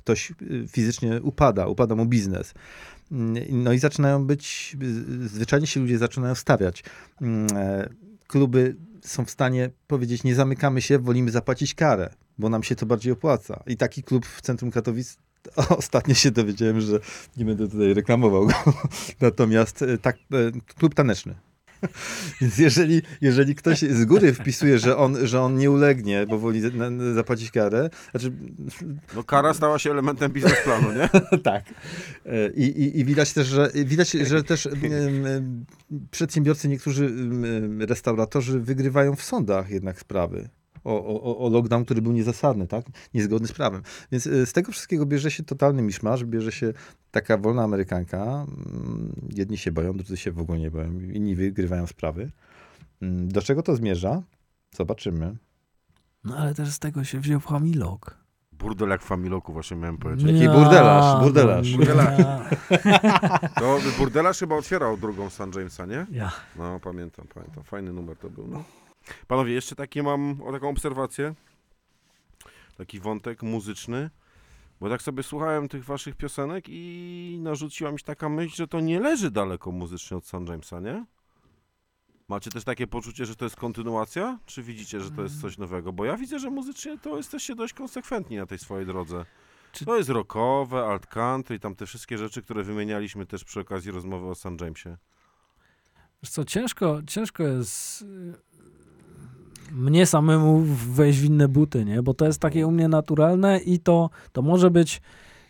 ktoś e, fizycznie upada, upada mu biznes. Mm, No i zaczynają być, zwyczajnie się ludzie zaczynają stawiać. Mm, e, Kluby są w stanie powiedzieć, nie zamykamy się, wolimy zapłacić karę, bo nam się to bardziej opłaca. I taki klub w centrum Katowic, (laughs) ostatnio się dowiedziałem, że nie będę tutaj reklamował go, (laughs) natomiast e, tak, e, klub taneczny. (laughs) Więc jeżeli, jeżeli ktoś z góry wpisuje, że on, że on nie ulegnie, bo woli zapłacić karę, znaczy No kara stała się elementem biznesplanu, nie? (laughs) tak. I, i, I widać też, że widać, że też przedsiębiorcy, niektórzy restauratorzy wygrywają w sądach jednak sprawy. O, o, o lockdown, który był niezasadny, tak? Niezgodny z prawem. Więc e, z tego wszystkiego bierze się totalny miszmasz, bierze się taka wolna Amerykanka. Mm, Jedni się boją, drudzy się w ogóle nie boją, inni wygrywają sprawy. Mm, Do czego to zmierza? Zobaczymy. No ale też z tego się wziął Hamilok. Burdel jak w Familoku właśnie miałem powiedzieć. Jaki Ja, burdelarz, burdelarz. no ja. To Burdelarz chyba otwierał drugą St. Jamesa, nie? Ja. No, pamiętam, pamiętam. Fajny numer to był, no. Panowie, jeszcze taki mam o taką obserwację. Taki wątek muzyczny. Bo tak sobie słuchałem tych waszych piosenek i narzuciła mi się taka myśl, że to nie leży daleko muzycznie od St. Jamesa, nie? Macie też takie poczucie, że to jest kontynuacja? Czy widzicie, że to jest coś nowego? Bo ja widzę, że muzycznie to jesteście dość konsekwentni na tej swojej drodze. Czy- To jest rockowe, alt country, tam te wszystkie rzeczy, które wymienialiśmy też przy okazji rozmowy o St. Jamesie. Wiesz co, ciężko, ciężko jest mnie samemu wejść w inne buty, nie? Bo to jest takie u mnie naturalne i to, to może być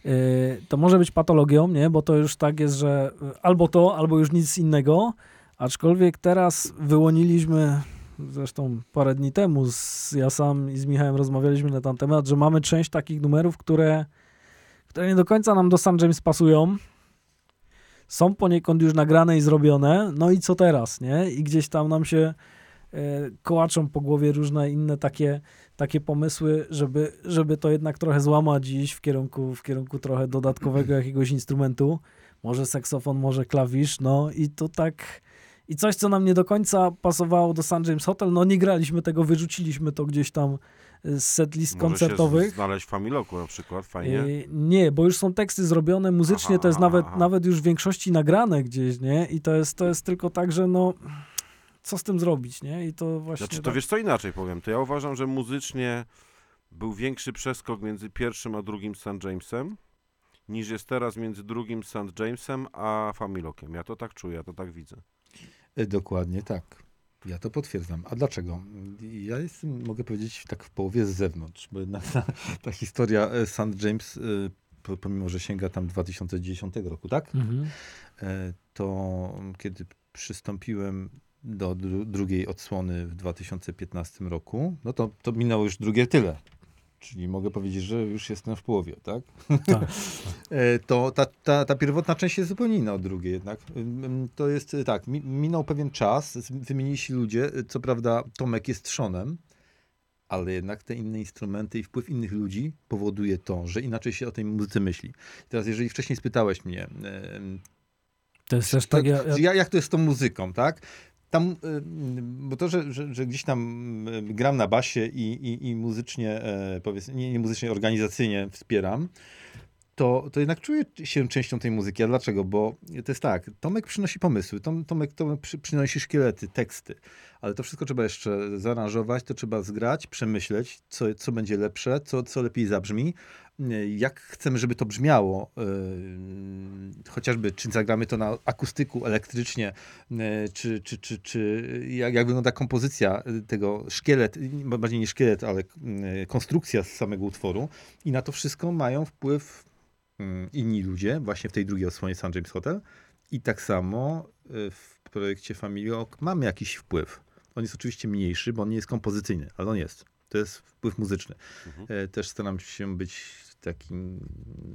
y, to może być patologią, nie? Bo to już tak jest, że y, albo to, albo już nic innego, aczkolwiek teraz wyłoniliśmy zresztą parę dni temu z, ja sam i z Michałem rozmawialiśmy na ten temat, że mamy część takich numerów, które, które nie do końca nam do St. James pasują, są poniekąd już nagrane i zrobione, no i co teraz, nie? I gdzieś tam nam się kołaczą po głowie różne inne takie, takie pomysły, żeby, żeby to jednak trochę złamać iść w kierunku, w kierunku trochę dodatkowego (clears throat) jakiegoś instrumentu. Może saksofon, może klawisz, no i to tak... I coś, co nam nie do końca pasowało do St. James Hotel, no nie graliśmy tego, wyrzuciliśmy to gdzieś tam z setlist Może koncertowych. się znaleźć w Familoku na przykład, fajnie. Yy, Nie, bo już są teksty zrobione muzycznie, Aha, to jest aha, nawet, aha. nawet już w większości nagrane gdzieś, nie? I to jest, to jest tylko tak, że no, co z tym zrobić, nie? I to właśnie Znaczy, to tak. wiesz co inaczej powiem, to ja uważam, że muzycznie był większy przeskok między pierwszym a drugim St. Jamesem, niż jest teraz między drugim St. Jamesem a Familokiem. Ja to tak czuję, ja to tak widzę. E, Dokładnie tak. Ja to potwierdzam. A dlaczego? Ja jestem, mogę powiedzieć, tak w połowie z zewnątrz, bo jednak ta, ta historia e, St. James, e, po- pomimo że sięga tam 2010 roku, tak? Mhm. To kiedy przystąpiłem do dru drugiej odsłony w 2015 roku, no to, to minęło już drugie tyle. Czyli mogę powiedzieć, że już jestem w połowie, tak? Tak. (laughs) E, to ta, ta, ta pierwotna część jest zupełnie inna od drugiej jednak. To jest e, tak, mi, minął pewien czas, wymienili się ludzie, e, co prawda Tomek jest trzonem, ale jednak te inne instrumenty i wpływ innych ludzi powoduje to, że inaczej się o tej muzyce myśli. Teraz jeżeli wcześniej spytałeś mnie, To jest też tak, ja, jak to jest z tą muzyką, tak? Tam, y, bo to, że, że, że gdzieś tam y, gram na basie i, i, i muzycznie, e, powiedzmy, nie, nie muzycznie, organizacyjnie wspieram, to, to jednak czuję się częścią tej muzyki. A dlaczego? Bo to jest tak, Tomek przynosi pomysły, Tom, Tomek, Tomek przy, przynosi szkielety, teksty, ale to wszystko trzeba jeszcze zaaranżować, to trzeba zgrać, przemyśleć, co, co będzie lepsze, co, co lepiej zabrzmi, jak chcemy, żeby to brzmiało, y, chociażby czy zagramy to na akustyku, elektrycznie, y, czy, czy, czy, czy jak, jak wygląda kompozycja tego, szkielet, bardziej nie szkielet, ale y, konstrukcja z samego utworu i na to wszystko mają wpływ inni ludzie, właśnie w tej drugiej odsłonie St. James Hotel i tak samo y, w projekcie Family Oak mamy jakiś wpływ. On jest oczywiście mniejszy, bo on nie jest kompozycyjny, ale on jest. To jest wpływ muzyczny. Mhm. E, Też staram się być takim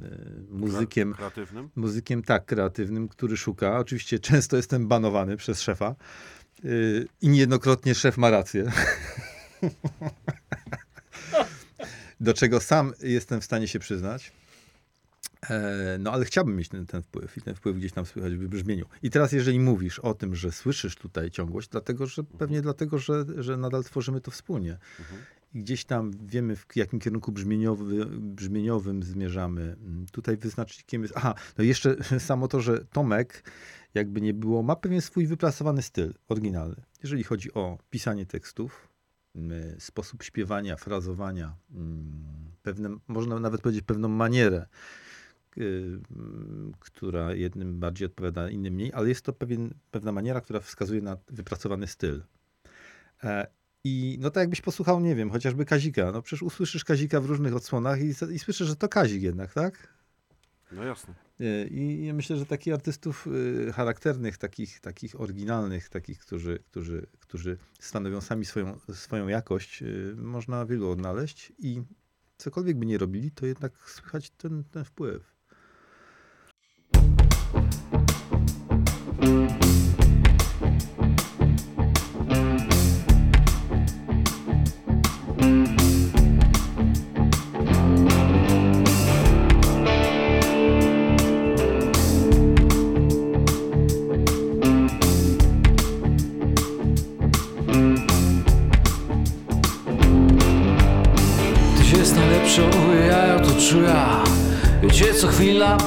e, muzykiem, Kreatywnym? muzykiem tak kreatywnym, który szuka. Oczywiście często jestem banowany przez szefa y, i niejednokrotnie szef ma rację. (laughs) Do czego sam jestem w stanie się przyznać. E, No ale chciałbym mieć ten, ten wpływ i ten wpływ gdzieś tam słychać w brzmieniu. I teraz jeżeli mówisz o tym, że słyszysz tutaj ciągłość, dlatego, że pewnie dlatego, że, że nadal tworzymy to wspólnie. Mhm. I gdzieś tam wiemy, w jakim kierunku brzmieniowy, brzmieniowym zmierzamy. Mm, Tutaj wyznacznikiem jest. Aha, no jeszcze (laughs) samo to, że Tomek, jakby nie było, ma pewien swój wypracowany styl oryginalny. Jeżeli chodzi o pisanie tekstów, mm, sposób śpiewania, frazowania, mm, pewne, można nawet powiedzieć pewną manierę, która jednym bardziej odpowiada, innym mniej, ale jest to pewien, pewna maniera, która wskazuje na wypracowany styl. E, I no tak jakbyś posłuchał, nie wiem, chociażby Kazika. No przecież usłyszysz Kazika w różnych odsłonach i, i słyszysz, że to Kazik jednak, tak? No jasne. E, I ja myślę, że takich artystów y, charakternych, takich, takich oryginalnych, takich, którzy, którzy, którzy stanowią sami swoją, swoją jakość, y, można wielu odnaleźć i cokolwiek by nie robili, to jednak słychać ten, ten wpływ.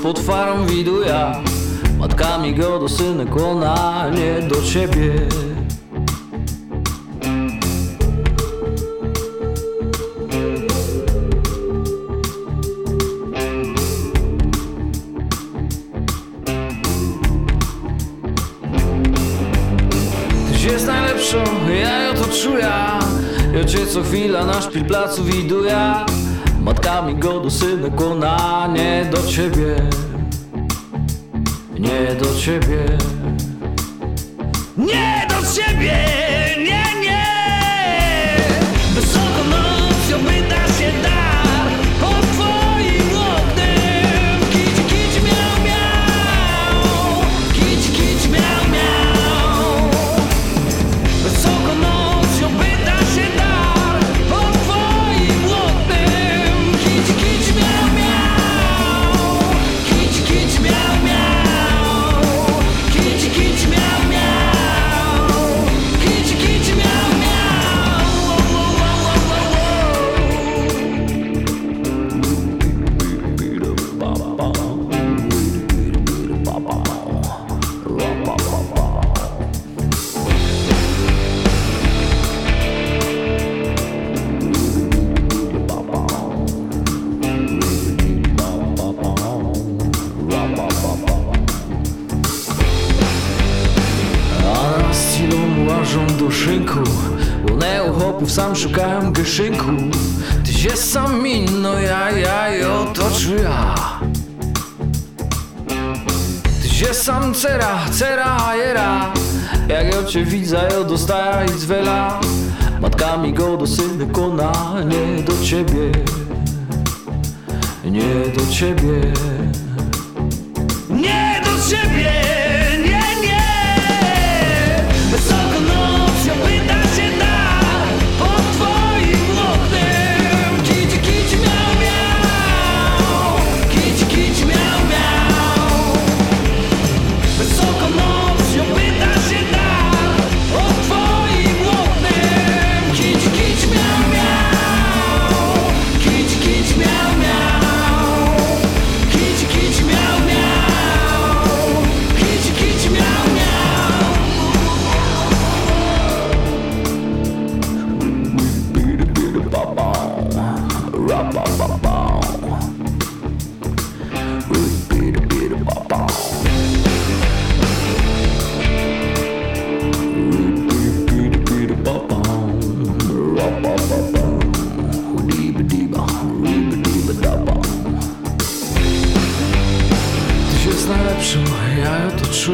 Pod farą widuję Matkami go do synek, ona nie do ciebie. Ja ją to czuję. Ja cię co chwila na szpil placu widuję Matkami go do synek, ona nie do ciebie. Nie do ciebie. Nie do ciebie, gyszynku Ty się sam inno, ja, ja, i otoczy ja Ty się sam cera, cera, jera. Jak ja cię widzę, ja dostaję i zwela Matkami go do synek, ona nie do ciebie. Nie do ciebie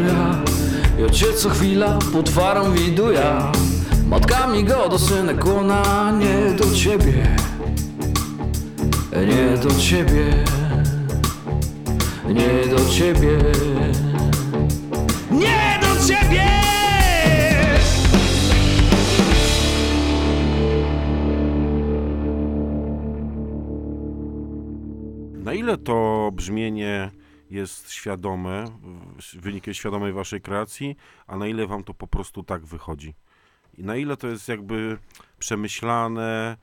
ja. Ją to czuję Ja cię co chwila pod farą widuję. Matkami go do synek, ona nie do ciebie. Nie do ciebie. Nie do ciebie. Nie do ciebie! Na ile to brzmienie jest świadome, wynikiem świadomej waszej kreacji, a na ile wam to po prostu tak wychodzi? I na ile to jest jakby przemyślane,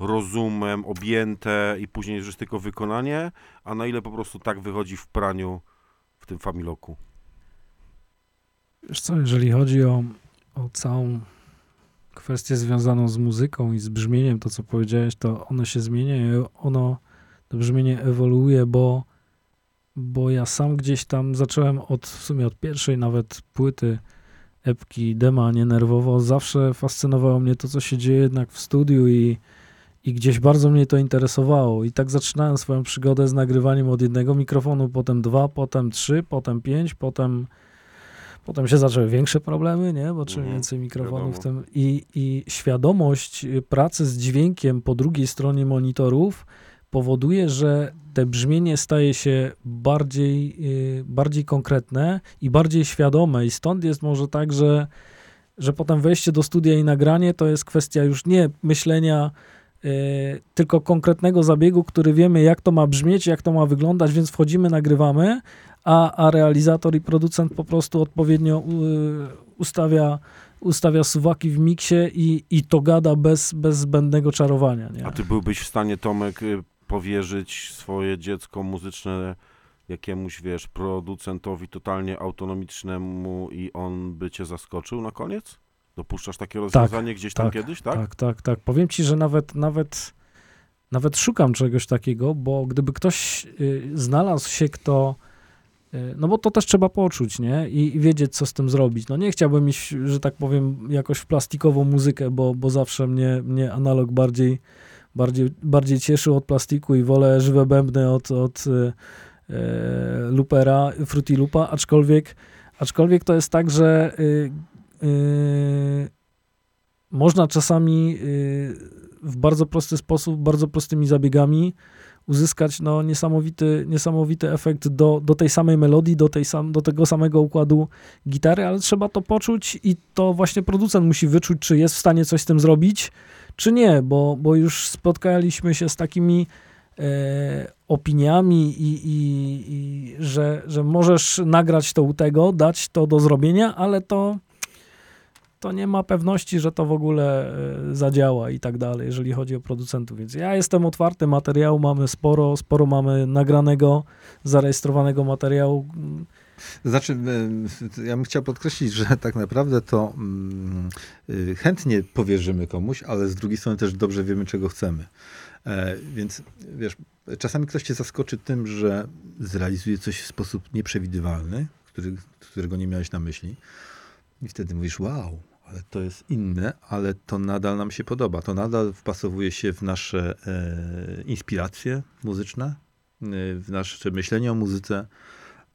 rozumem, objęte i później już jest tylko wykonanie, a na ile po prostu tak wychodzi w praniu w tym familoku? Wiesz co, jeżeli chodzi o, o całą kwestię związaną z muzyką i z brzmieniem, to co powiedziałeś, to ono się zmienia ono, to brzmienie ewoluuje, bo, bo ja sam gdzieś tam zacząłem od, w sumie od pierwszej nawet płyty epki Dema Nienerwowo, zawsze fascynowało mnie to, co się dzieje jednak w studiu i, i gdzieś bardzo mnie to interesowało. I tak zaczynałem swoją przygodę z nagrywaniem od jednego mikrofonu, potem dwa, potem trzy, potem pięć, potem Potem się zaczęły większe problemy, nie? Bo czym Mhm, więcej mikrofonów, tym i, i świadomość y, pracy z dźwiękiem po drugiej stronie monitorów powoduje, że te brzmienie staje się bardziej, y, bardziej konkretne i bardziej świadome. I stąd jest może tak, że, że potem wejście do studia i nagranie to jest kwestia już nie myślenia y, tylko konkretnego zabiegu, który wiemy, jak to ma brzmieć, jak to ma wyglądać, więc wchodzimy, nagrywamy, a, a realizator i producent po prostu odpowiednio ustawia ustawia suwaki w miksie i, i to gada bez, bez zbędnego czarowania. Nie? A ty byłbyś w stanie, Tomek, y, powierzyć swoje dziecko muzyczne jakiemuś, wiesz, producentowi totalnie autonomicznemu i on by cię zaskoczył na koniec? Dopuszczasz takie rozwiązanie gdzieś tam tak, kiedyś, tak? Tak, tak, tak. Powiem ci, że nawet, nawet, nawet szukam czegoś takiego, bo gdyby ktoś y, znalazł się, kto. y, No bo to też trzeba poczuć, nie? I, I wiedzieć, co z tym zrobić. No nie chciałbym iść, że tak powiem, jakoś w plastikową muzykę, bo, bo zawsze mnie, mnie analog bardziej, bardziej, bardziej cieszył od plastiku i wolę żywe bębny od, od y, e, loopera, Fruity Loopa, aczkolwiek, aczkolwiek to jest tak, że y, y, można czasami y, w bardzo prosty sposób, bardzo prostymi zabiegami uzyskać no, niesamowity, niesamowity efekt do, do tej samej melodii, do, tej sam, do tego samego układu gitary, ale trzeba to poczuć i to właśnie producent musi wyczuć, czy jest w stanie coś z tym zrobić, czy nie, bo, bo już spotkaliśmy się z takimi e, opiniami i, i, i że, że możesz nagrać to u tego, dać to do zrobienia, ale to to nie ma pewności, że to w ogóle e, zadziała i tak dalej, jeżeli chodzi o producentów. Więc ja jestem otwarty, materiału mamy sporo, sporo mamy nagranego, zarejestrowanego materiału. Znaczy, y, ja bym chciał podkreślić, że tak naprawdę to mm, y, chętnie powierzymy komuś, ale z drugiej strony też dobrze wiemy, czego chcemy. E, Więc wiesz, czasami ktoś cię zaskoczy tym, że zrealizuje coś w sposób nieprzewidywalny, który, którego nie miałeś na myśli. I wtedy mówisz, wow, ale to jest inne, ale to nadal nam się podoba. To nadal wpasowuje się w nasze e, inspiracje muzyczne, e, w nasze myślenie o muzyce.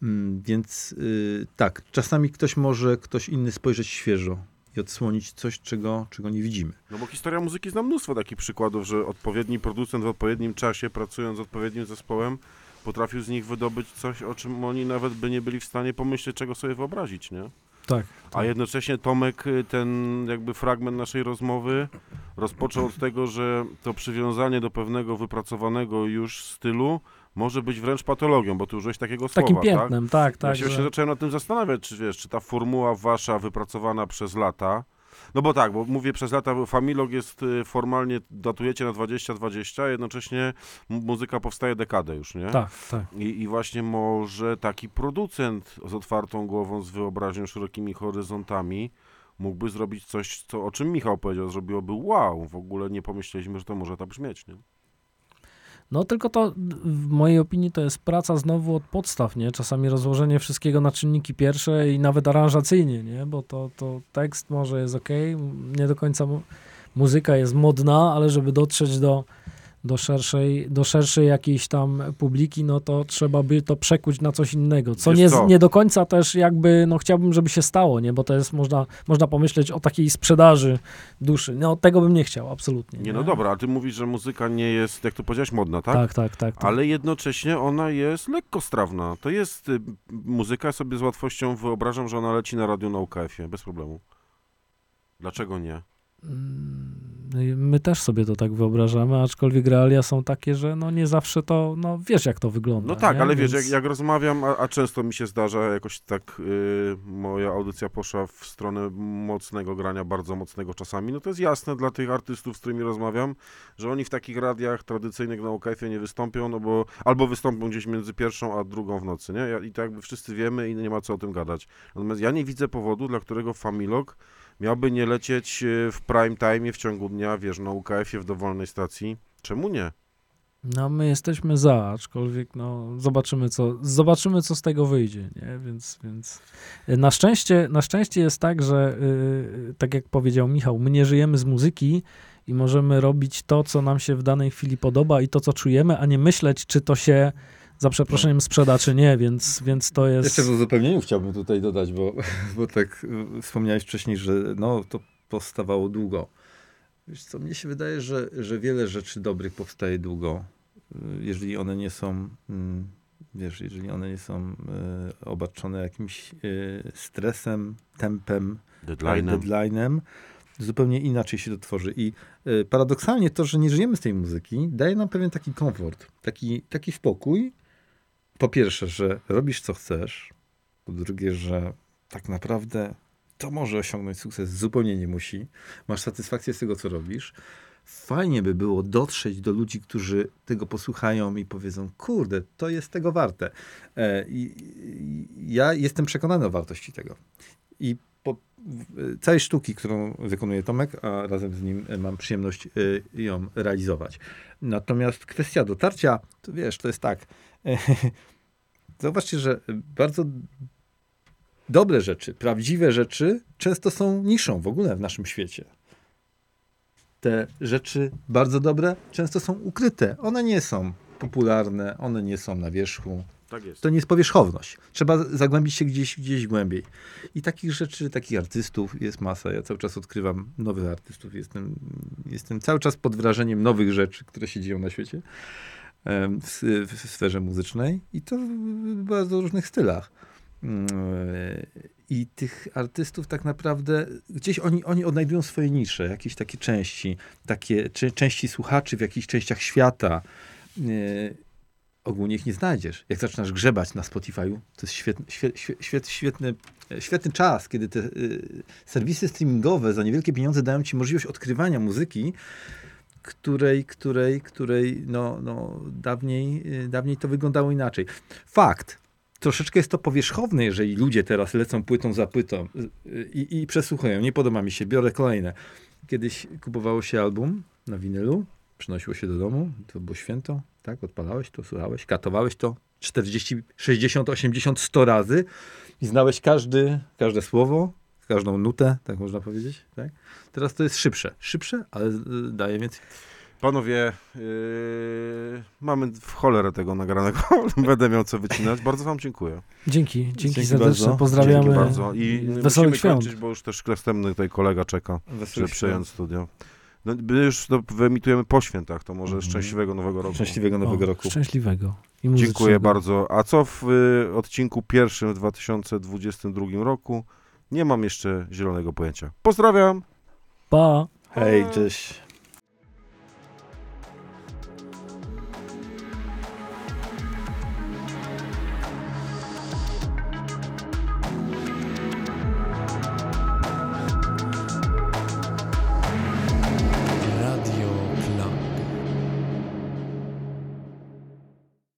Mm, Więc y, tak, czasami ktoś może, ktoś inny spojrzeć świeżo i odsłonić coś, czego, czego nie widzimy. No bo historia muzyki zna mnóstwo takich przykładów, że odpowiedni producent w odpowiednim czasie, pracując z odpowiednim zespołem, potrafił z nich wydobyć coś, o czym oni nawet by nie byli w stanie pomyśleć, czego sobie wyobrazić, nie? Tak. A jednocześnie Tomek y, ten jakby fragment naszej rozmowy rozpoczął od tego, że to przywiązanie do pewnego wypracowanego już stylu może być wręcz patologią, bo ty użyłeś takiego Takim słowa, tak? piętnem, tak, Ja tak. się że- zacząłem nad tym zastanawiać, czy wiesz, czy ta formuła wasza wypracowana przez lata, no bo tak, bo mówię przez lata, bo Familog jest y, formalnie, datujecie na 2020, a jednocześnie mu- muzyka powstaje dekadę już, nie? Tak, tak. I, I właśnie może taki producent z otwartą głową, z wyobraźnią, szerokimi horyzontami mógłby zrobić coś, co, o czym Michał powiedział, zrobiłoby wow, w ogóle nie pomyśleliśmy, że to może tak brzmieć, nie? No tylko to w mojej opinii to jest praca znowu od podstaw, nie? Czasami rozłożenie wszystkiego na czynniki pierwsze i nawet aranżacyjnie, nie? Bo to, to tekst może jest ok, nie do końca mu- muzyka jest modna, ale żeby dotrzeć do, do, szerszej, do szerszej jakiejś tam publiki, no to trzeba by to przekuć na coś innego, co Wiesz nie, co? nie do końca też jakby, no chciałbym, żeby się stało, nie? Bo to jest, można, można pomyśleć o takiej sprzedaży duszy. No tego bym nie chciał, absolutnie. Nie, no dobra, a ty mówisz, że muzyka nie jest, jak to powiedziałeś, modna, tak? Tak, tak, tak. tak. Ale jednocześnie ona jest lekkostrawna. To jest y, muzyka, sobie z łatwością wyobrażam, że ona leci na radiu na UKF-ie, bez problemu. Dlaczego nie? Mm, My też sobie to tak wyobrażamy, aczkolwiek realia są takie, że no nie zawsze to, no wiesz jak to wygląda. No tak, nie? ale wiesz, jak, Więc- jak rozmawiam, a, a często mi się zdarza, jakoś tak y, moja audycja poszła w stronę mocnego grania, bardzo mocnego czasami, no to jest jasne dla tych artystów, z którymi rozmawiam, że oni w takich radiach tradycyjnych na UKF-ie nie wystąpią, no bo albo wystąpią gdzieś między pierwszą a drugą w nocy, nie? I to jakby wszyscy wiemy i nie ma co o tym gadać. Natomiast ja nie widzę powodu, dla którego Familog miałby nie lecieć y, w prime time w ciągu dnia, wiesz, na UKF-ie w dowolnej stacji. Czemu nie? No my jesteśmy za, aczkolwiek no zobaczymy co, zobaczymy co z tego wyjdzie, nie? Więc, więc y, na szczęście, na szczęście jest tak, że y, tak jak powiedział Michał, my nie żyjemy z muzyki i możemy robić to, co nam się w danej chwili podoba i to, co czujemy, a nie myśleć, czy to się za przeproszeniem sprzeda, czy nie, więc, więc to jest... Jeszcze w uzupełnieniu chciałbym tutaj dodać, bo, bo tak y, wspomniałeś wcześniej, że no, to powstawało długo. Wiesz co, mnie się wydaje, że, że wiele rzeczy dobrych powstaje długo, y, jeżeli one nie są, mm, wiesz, jeżeli one nie są y, obarczone jakimś stresem, tempem, Deadline'em. deadline'em, zupełnie inaczej się to tworzy. I paradoksalnie to, że nie żyjemy z tej muzyki, daje nam pewien taki komfort, taki, taki spokój. Po pierwsze, że robisz co chcesz. Po drugie, że tak naprawdę to może osiągnąć sukces, zupełnie nie musi. Masz satysfakcję z tego, co robisz. Fajnie by było dotrzeć do ludzi, którzy tego posłuchają i powiedzą, kurde, to jest tego warte. E, i, i, ja jestem przekonany o wartości tego. I po całej sztuki, którą wykonuje Tomek, a razem z nim mam przyjemność e, ją realizować. Natomiast kwestia dotarcia, to wiesz, to jest tak. (laughs) Zauważcie, że bardzo dobre rzeczy, prawdziwe rzeczy często są niszą w ogóle w naszym świecie. Te rzeczy bardzo dobre często są ukryte. One nie są popularne, one nie są na wierzchu. Tak. To nie jest powierzchowność. Trzeba zagłębić się gdzieś, gdzieś głębiej. I takich rzeczy, takich artystów jest masa. Ja cały czas odkrywam nowych artystów. Jestem, jestem cały czas pod wrażeniem nowych rzeczy, które się dzieją na świecie w, w sferze muzycznej i to w bardzo różnych stylach. Mm, e, I tych artystów tak naprawdę gdzieś oni, oni odnajdują swoje nisze, jakieś takie części, takie części słuchaczy w jakichś częściach świata. E, ogólnie ich nie znajdziesz. Jak zaczynasz grzebać na Spotify'u, to jest świetny, świe, świe, świet, świetny, e, świetny czas, kiedy te y, serwisy streamingowe za niewielkie pieniądze dają ci możliwość odkrywania muzyki, której, której, której no, no, dawniej, y, dawniej to wyglądało inaczej. Fakt. Troszeczkę jest to powierzchowne, jeżeli ludzie teraz lecą płytą za płytą y, y, i, i przesłuchują. Nie podoba mi się, biorę kolejne. Kiedyś kupowało się album na winylu, przynosiło się do domu, to było święto, tak? Odpalałeś to, słuchałeś, katowałeś to 40, 60, 80, 100 razy i znałeś każdy, każde słowo, każdą nutę, tak można powiedzieć, tak? Teraz to jest szybsze. Szybsze, ale y, daje więcej. Panowie, yy, mamy w cholerę tego nagranego. (laughs) Będę miał co wycinać. Bardzo wam dziękuję. Dzięki, dzięki, Dzięki serdecznie. bardzo. Pozdrawiamy. Dzięki bardzo. I Wesołych musimy świąt. kończyć, bo już też następny tutaj kolega czeka, żeby Wesołych przejąć studio. No, my już to wyemitujemy po świętach, to może Mhm. szczęśliwego nowego roku. Szczęśliwego nowego o, roku. Szczęśliwego. I Dziękuję bardzo. A co w y, odcinku pierwszym w 2022 roku? Nie mam jeszcze zielonego pojęcia. Pozdrawiam! Pa! Hej, cześć.